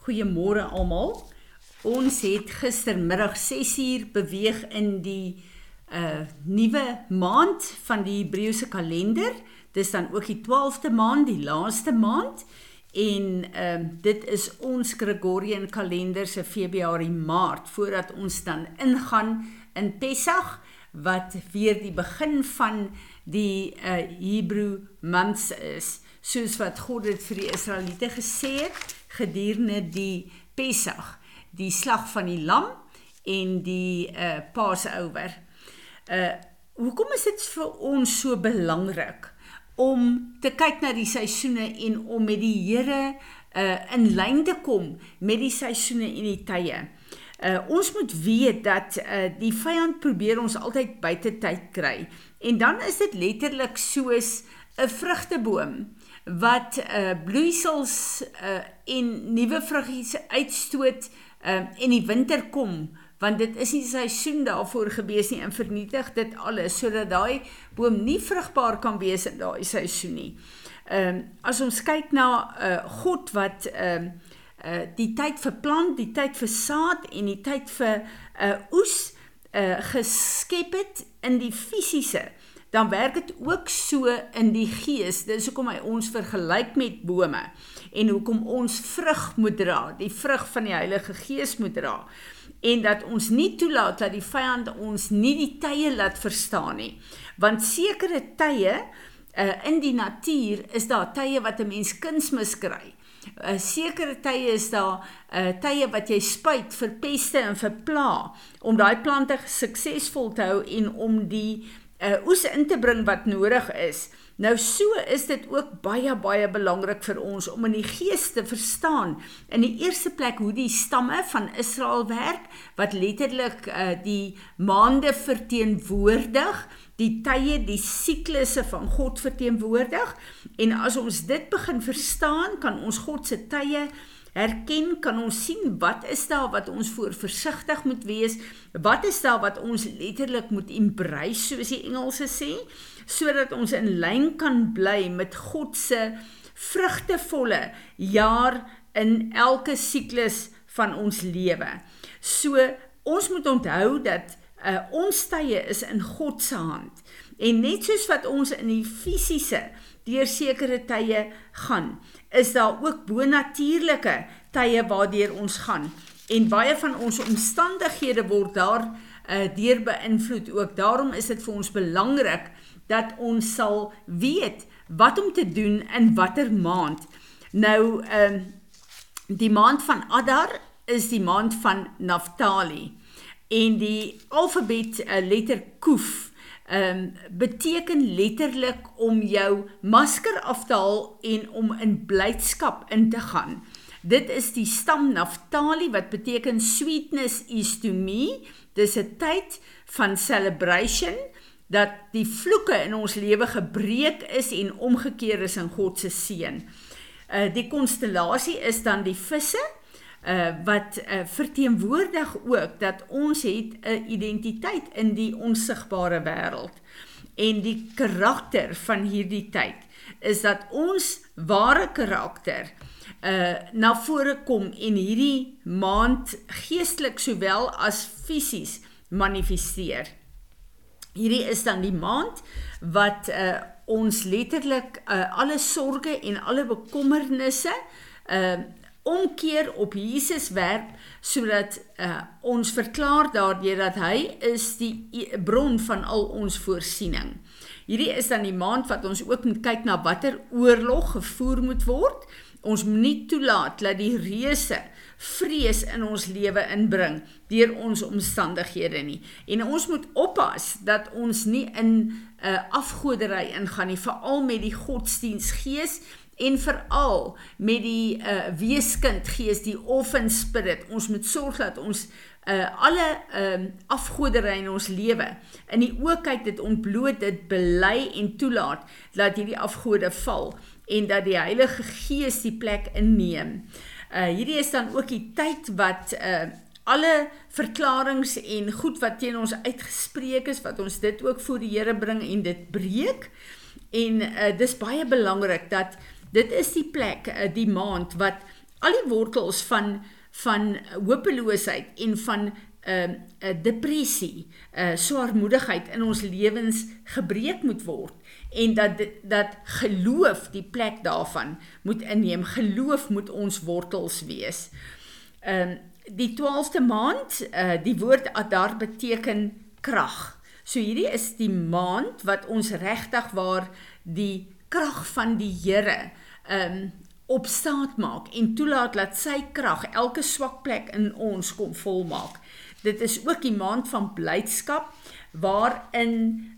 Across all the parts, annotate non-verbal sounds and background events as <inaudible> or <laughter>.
Goeiemôre almal. Ons het gistermiddag 6uur beweeg in die uh nuwe maand van die Hebreëse kalender. Dis dan ook die 12de maand, die laaste maand. En ehm uh, dit is ons Gregorian kalender se Februarie Maart voordat ons dan ingaan in Pessach wat weer die begin van die uh Hebreë maand is soos wat God dit vir die Israeliete gesê het gedurende die Pessach, die slag van die lam en die uh Passover. Uh hoekom is dit vir ons so belangrik om te kyk na die seisoene en om met die Here uh in lyn te kom met die seisoene en die tye? Uh ons moet weet dat uh die vyand probeer ons altyd buite tyd kry. En dan is dit letterlik soos 'n vrugteboom wat uh bloeisels uh en nuwe vruggies uitstoot um en die winter kom want dit is nie seisoen daarvoor gewees nie en vernietig dit alles sodat daai boom nie vrugbaar kan wees in daai seisoen nie. Ehm um, as ons kyk na uh God wat ehm uh, uh die tyd vir plant, die tyd vir saad en die tyd vir uh oes uh geskep het in die fisiese dan werk dit ook so in die gees. Dis hoekom hy ons vergelyk met bome en hoekom ons vrug moet dra, die vrug van die Heilige Gees moet dra. En dat ons nie toelaat dat die vyand ons nie die tye laat verstaan nie. Want sekere tye uh, in die natuur is daar tye wat 'n mens kunsmis kry. 'n uh, sekere tye is daar uh, tye wat jy spuit vir peste en vir pla om daai plante suksesvol te hou en om die uh, oes in te bring wat nodig is. Nou so is dit ook baie baie belangrik vir ons om in die gees te verstaan in die eerste plek hoe die stamme van Israel werk wat letterlik uh, die maande verteenwoordig, die tye, die siklusse van God verteenwoordig en as ons dit begin verstaan, kan ons God se tye herken kan ons sien wat is daar wat ons voor versigtig moet wees? Wat is daar wat ons letterlik moet embrace soos die Engelse sê sodat ons in lyn kan bly met God se vrugtevolle jaar in elke siklus van ons lewe. So ons moet onthou dat uh, ons tye is in God se hand. En net soos wat ons in die fisiese deur sekere tye gaan is daar ook bonatuurlike tye waardeur ons gaan. En baie van ons omstandighede word daar uh, deur beïnvloed. Ook daarom is dit vir ons belangrik dat ons sal weet wat om te doen in watter maand. Nou um, die maand van Adar is die maand van Naftali. En die alfabet uh, letter Kuf ehm um, beteken letterlik om jou masker af te haal en om in blydskap in te gaan. Dit is die stam Naftali wat beteken sweetness is to me. Dis 'n tyd van celebration dat die vloeke in ons lewe gebreek is en omgekeer is in God se seën. Uh die konstellasie is dan die visse uh wat uh, verteenwoordig ook dat ons het 'n identiteit in die onsigbare wêreld. En die karakter van hierdie tyd is dat ons ware karakter uh na vore kom en hierdie maand geestelik sowel as fisies manifesteer. Hierdie is dan die maand wat uh ons letterlik uh alle sorges en alle bekommernisse uh omkeer op Jesus werp sodat uh, ons verklaar daardeur dat hy is die e, bron van al ons voorsiening. Hierdie is dan die maand wat ons ook moet kyk na watter oorlog gevoer moet word. Ons moet nie toelaat dat die reuse vrees in ons lewe inbring deur ons omstandighede nie. En ons moet oppas dat ons nie in 'n uh, afgodery ingaan nie, veral met die godsdiensgees en veral met die uh, weeskind gees die orphan spirit ons moet sorg dat ons uh, alle um, afgoderry in ons lewe in die oë kyk dit ontbloot dit bely en toelaat dat hierdie afgode val en dat die Heilige Gees die plek inneem. Uh hierdie is dan ook die tyd wat uh alle verklaringe en goed wat teen ons uitgespreek is wat ons dit ook voor die Here bring en dit breek. En uh dis baie belangrik dat Dit is die plek, eh, die maand wat al die wortels van van hopeloosheid en van 'n uh, 'n depressie, 'n uh, swaarmoedigheid in ons lewens gebreek moet word en dat dat geloof die plek daarvan moet inneem. Geloof moet ons wortels wees. Ehm uh, die 12de maand, uh, die woord Adar beteken krag. So hierdie is die maand wat ons regtig waar die krag van die Here ehm um, op staat maak en toelaat dat sy krag elke swak plek in ons kom volmaak. Dit is ook die maand van blydskap waarin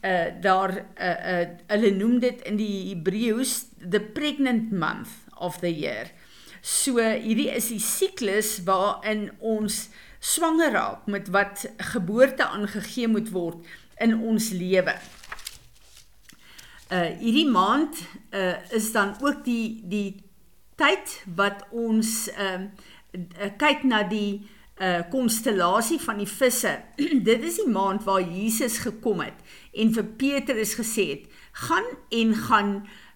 uh daar uh uh hulle noem dit in die Hebreëus the pregnant month of the year. So hierdie is die siklus waarin ons swanger raak met wat geboorte aangegee moet word in ons lewe. Uh hierdie maand uh is dan ook die die tyd wat ons ehm uh, kyk na die uh konstellasie van die visse. <clears throat> Dit is die maand waar Jesus gekom het en vir Petrus gesê het: "Gaan en gaan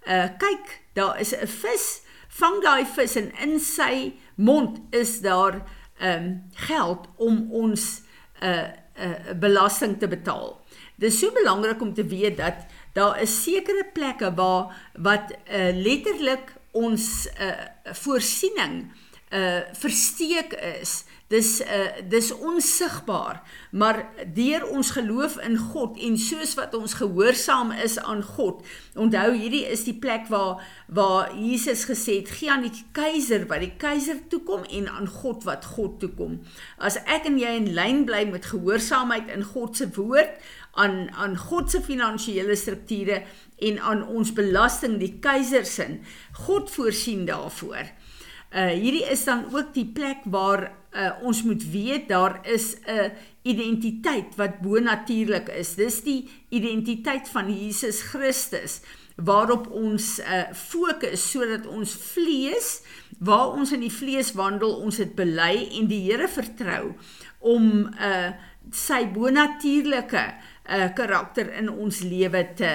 uh kyk, daar is 'n vis, vang daai vis en in sy mond is daar um geld om ons uh uh belasting te betaal." Dit is so belangrik om te weet dat daar is sekere plekke waar wat uh letterlik ons uh voorsiening uh versteek is Dis uh dis onsigbaar, maar deur ons geloof in God en soos wat ons gehoorsaam is aan God. Onthou hierdie is die plek waar waar Jesus gesê het: "Gee aan die keiser wat die keiser toekom en aan God wat God toekom." As ek en jy in lyn bly met gehoorsaamheid in God se woord, aan aan God se finansiële strukture en aan ons belasting die keiser se, God voorsien daarvoor. Uh hierdie is dan ook die plek waar uh ons moet weet daar is 'n identiteit wat bonatuurlik is. Dis die identiteit van Jesus Christus waarop ons uh fokus sodat ons vlees waar ons in die vlees wandel, ons dit bely en die Here vertrou om uh sy bonatuurlike uh karakter in ons lewe te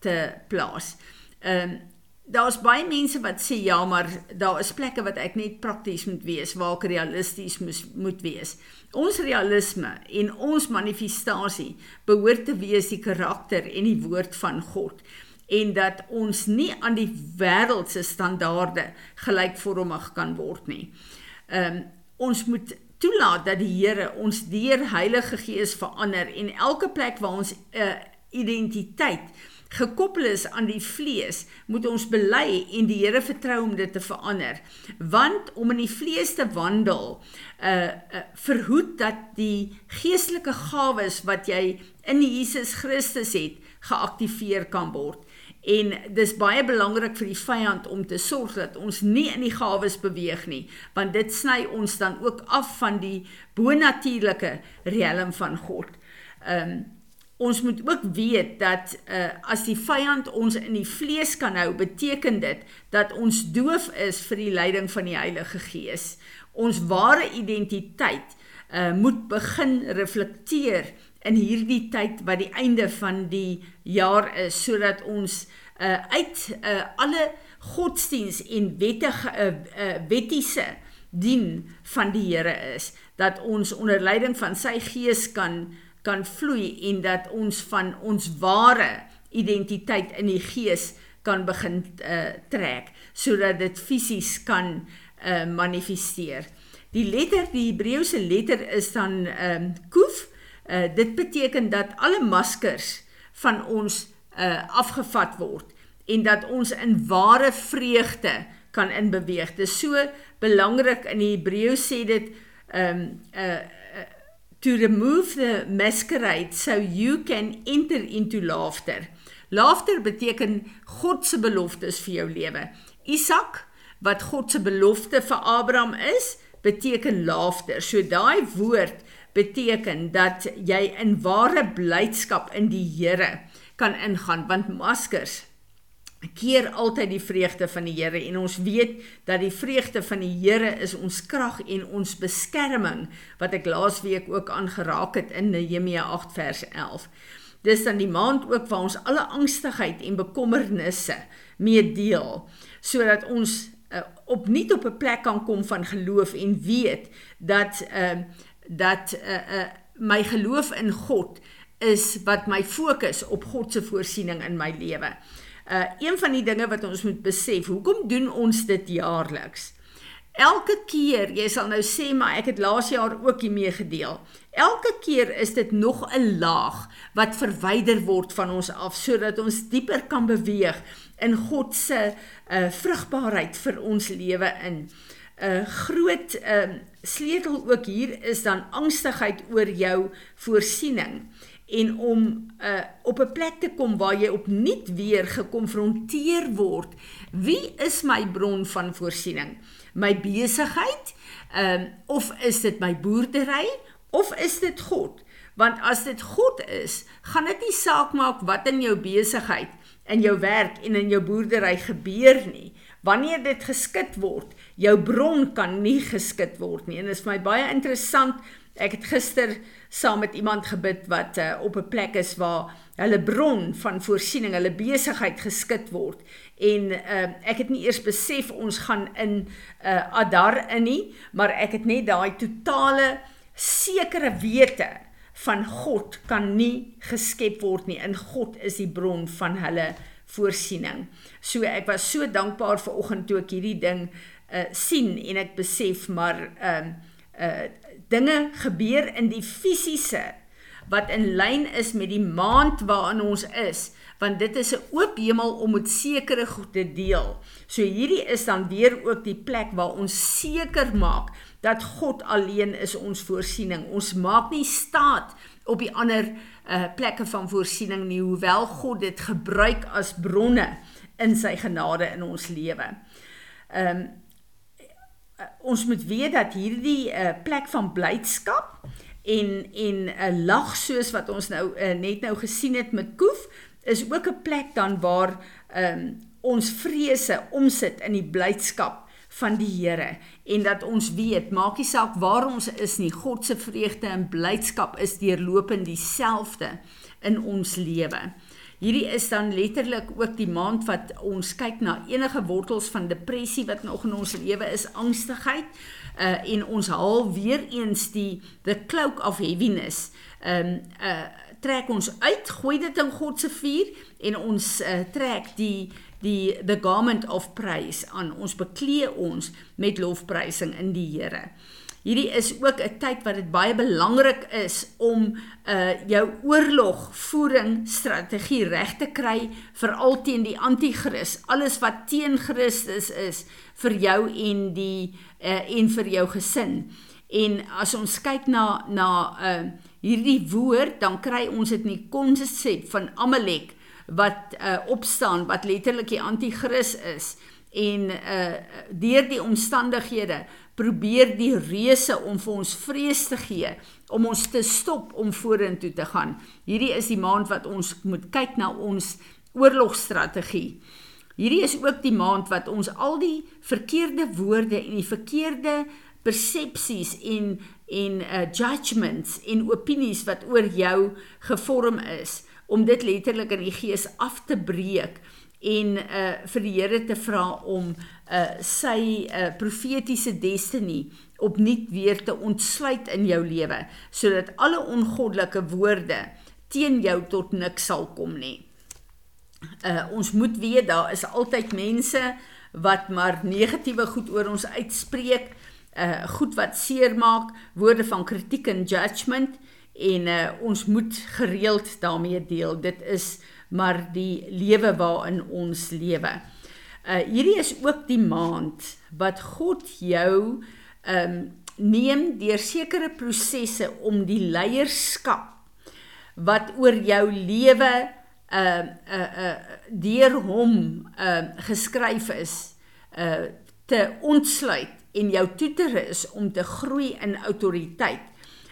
te plaas. Ehm uh, Daar's baie mense wat sê ja, maar daar is plekke wat ek net prakties moet wees, waar ek realisties moet moet wees. Ons realisme en ons manifestasie behoort te wees die karakter en die woord van God en dat ons nie aan die wêreld se standaarde gelykvormig kan word nie. Ehm um, ons moet toelaat dat die Here ons deur Heilige Gees verander en elke plek waar ons 'n uh, identiteit gekoppel is aan die vlees, moet ons bely en die Here vertrou om dit te verander. Want om in die vlees te wandel, uh, uh verhoed dat die geestelike gawes wat jy in Jesus Christus het, geaktiveer kan word. En dis baie belangrik vir die vyand om te sorg dat ons nie in die gawes beweeg nie, want dit sny ons dan ook af van die bonatuurlike riem van God. Ehm um, Ons moet ook weet dat uh, as die vyand ons in die vlees kan hou, beteken dit dat ons doof is vir die leiding van die Heilige Gees. Ons ware identiteit uh, moet begin reflekteer in hierdie tyd wat die einde van die jaar is sodat ons uh, uit uh, alle godsdiens en wettige uh, uh, wettiese dien van die Here is dat ons onder leiding van sy gees kan kan vloei en dat ons van ons ware identiteit in die gees kan begin uh, trek sodat dit fisies kan uh, manifesteer. Die letter, die Hebreëse letter is dan ehm um, koef. Uh, dit beteken dat alle maskers van ons uh, afgevat word en dat ons in ware vreugde kan inbeweeg. Dit is so belangrik in die Hebreëus sê dit um, uh to remove the masquerade so you can enter into laughter. Laughter beteken God se beloftes vir jou lewe. Isak wat God se belofte vir Abraham is, beteken laughter. So daai woord beteken dat jy in ware blydskap in die Here kan ingaan want maskers keer altyd die vreugde van die Here en ons weet dat die vreugde van die Here is ons krag en ons beskerming wat ek laasweek ook aangeraak het in Nehemia 8 vers 11. Dis dan die maand ook waar ons alle angstigheid en bekommernisse mee deel sodat ons uh, opnuut op 'n plek kan kom van geloof en weet dat uh dat uh, uh my geloof in God is wat my fokus op God se voorsiening in my lewe. Uh een van die dinge wat ons moet besef, hoekom doen ons dit jaarliks? Elke keer, jy sal nou sê maar ek het laas jaar ook hiermee gedeel. Elke keer is dit nog 'n laag wat verwyder word van ons af sodat ons dieper kan beweeg in God se uh, vrugbaarheid vir ons lewe in. 'n uh, Groot uh, sleutel ook hier is dan angstigheid oor jou voorsiening en om uh, op 'n plek te kom waar jy opnuut weer gekonfronteer word. Wie is my bron van voorsiening? My besigheid? Uh, of is dit my boerdery of is dit God? Want as dit God is, gaan dit nie saak maak wat in jou besigheid, in jou werk en in jou boerdery gebeur nie. Wanneer dit geskit word, jou bron kan nie geskit word nie. En dit is vir my baie interessant. Ek het gister saam met iemand gebid wat uh, op 'n plek is waar hulle bron van voorsiening, hulle besigheid geskit word. En uh, ek het nie eers besef ons gaan in 'n uh, eh, Adar in nie, maar ek het net daai totale sekere wete van God kan nie geskep word nie. In God is die bron van hulle voorsiening. So ek was so dankbaar vir oggend toe ek hierdie ding uh, sien en ek besef maar ehm uh, uh, dinge gebeur in die fisiese wat in lyn is met die maand waarin ons is want dit is 'n oop hemel om met sekere goed te deel. So hierdie is dan weer ook die plek waar ons seker maak dat God alleen is ons voorsiening. Ons maak nie staat op die ander uh, plekke van voorsiening nie, hoewel God dit gebruik as bronne in sy genade in ons lewe. Ehm um, ons moet weet dat hierdie uh, plek van blydskap en en 'n uh, lag soos wat ons nou uh, net nou gesien het met Koef is ook 'n plek dan waar um, ons vrese omsit in die blydskap van die Here en dat ons weet maak nie saak waar ons is nie God se vreugde en blydskap is deurlopend dieselfde in ons lewe. Hierdie is dan letterlik ook die maand wat ons kyk na enige wortels van depressie wat nog in ons lewe is, angstigheid, uh en ons haal weer eens die the cloak of heaviness. Um uh trek ons uit, gooi dit in God se vuur en ons uh, trek die die the garment of praise aan. Ons beklee ons met lofprysing in die Here. Hierdie is ook 'n tyd wat dit baie belangrik is om uh jou oorlogvoering strategie reg te kry veral teen die anti-kris, alles wat teen Christus is vir jou en die uh en vir jou gesin. En as ons kyk na na uh hierdie woord, dan kry ons dit in die konsep van Amalek wat uh opstaan wat letterlik die anti-kris is en uh deur die omstandighede probeer die reuse om vir ons vrees te gee om ons te stop om vorentoe te gaan. Hierdie is die maand wat ons moet kyk na ons oorlogstrategie. Hierdie is ook die maand wat ons al die verkeerde woorde en die verkeerde persepsies en en uh, judgments en opinies wat oor jou gevorm is om dit letterlik in die gees af te breek en uh vir die Here te vra om uh sy uh profetiese destiny opnuut weer te ontsluit in jou lewe sodat alle ongoddelike woorde teen jou tot niks sal kom nie. Uh ons moet weet daar is altyd mense wat maar negatiewe goed oor ons uitspreek, uh goed wat seermaak, woorde van kritiek en judgement en uh ons moet gereeld daarmee deel. Dit is maar die lewe waarin ons lewe. Uh hierdie is ook die maand wat God jou um neem deur sekere prosesse om die leierskap wat oor jou lewe uh uh uh deur hom uh geskryf is uh te ontsluit en jou toe te rus om te groei in autoriteit.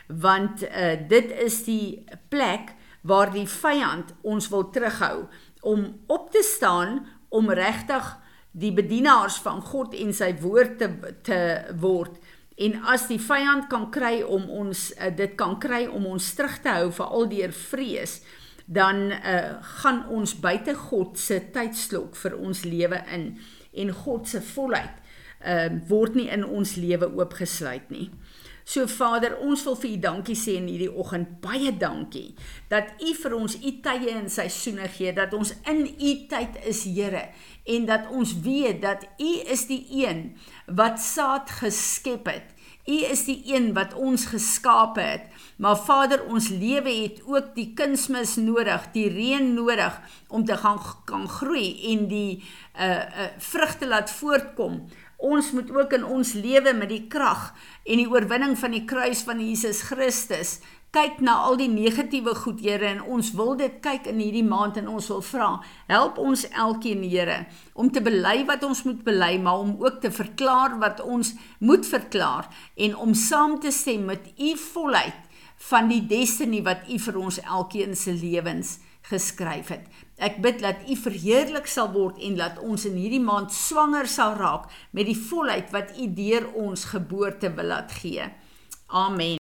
Want uh dit is die plek waar die vyand ons wil terughou om op te staan om regtig die bedienaars van God en sy woord te te word en as die vyand kan kry om ons uh, dit kan kry om ons terug te hou vir al deur vrees dan uh, gaan ons buite God se tydslok vir ons lewe in en God se volheid uh, word nie in ons lewe oopgesluit nie. So Vader, ons wil vir U dankie sê in hierdie oggend. Baie dankie dat U vir ons U tye en seisoene gee, dat ons in U tyd is, Here, en dat ons weet dat U is die een wat saad geskep het. U is die een wat ons geskape het. Maar Vader, ons lewe het ook die kunsmis nodig, die reën nodig om te gaan kan groei en die uh uh vrugte laat voortkom ons moet ook in ons lewe met die krag en die oorwinning van die kruis van Jesus Christus kyk na al die negatiewe goed Here en ons wil dit kyk in hierdie maand en ons wil vra help ons elkeen Here om te bely wat ons moet bely maar om ook te verklaar wat ons moet verklaar en om saam te stem met u volheid van die destiny wat u vir ons elkeen se lewens geskryf het. Ek bid dat U verheerlik sal word en dat ons in hierdie maand swanger sal raak met die volheid wat U deur ons geboorte wil laat gee. Amen.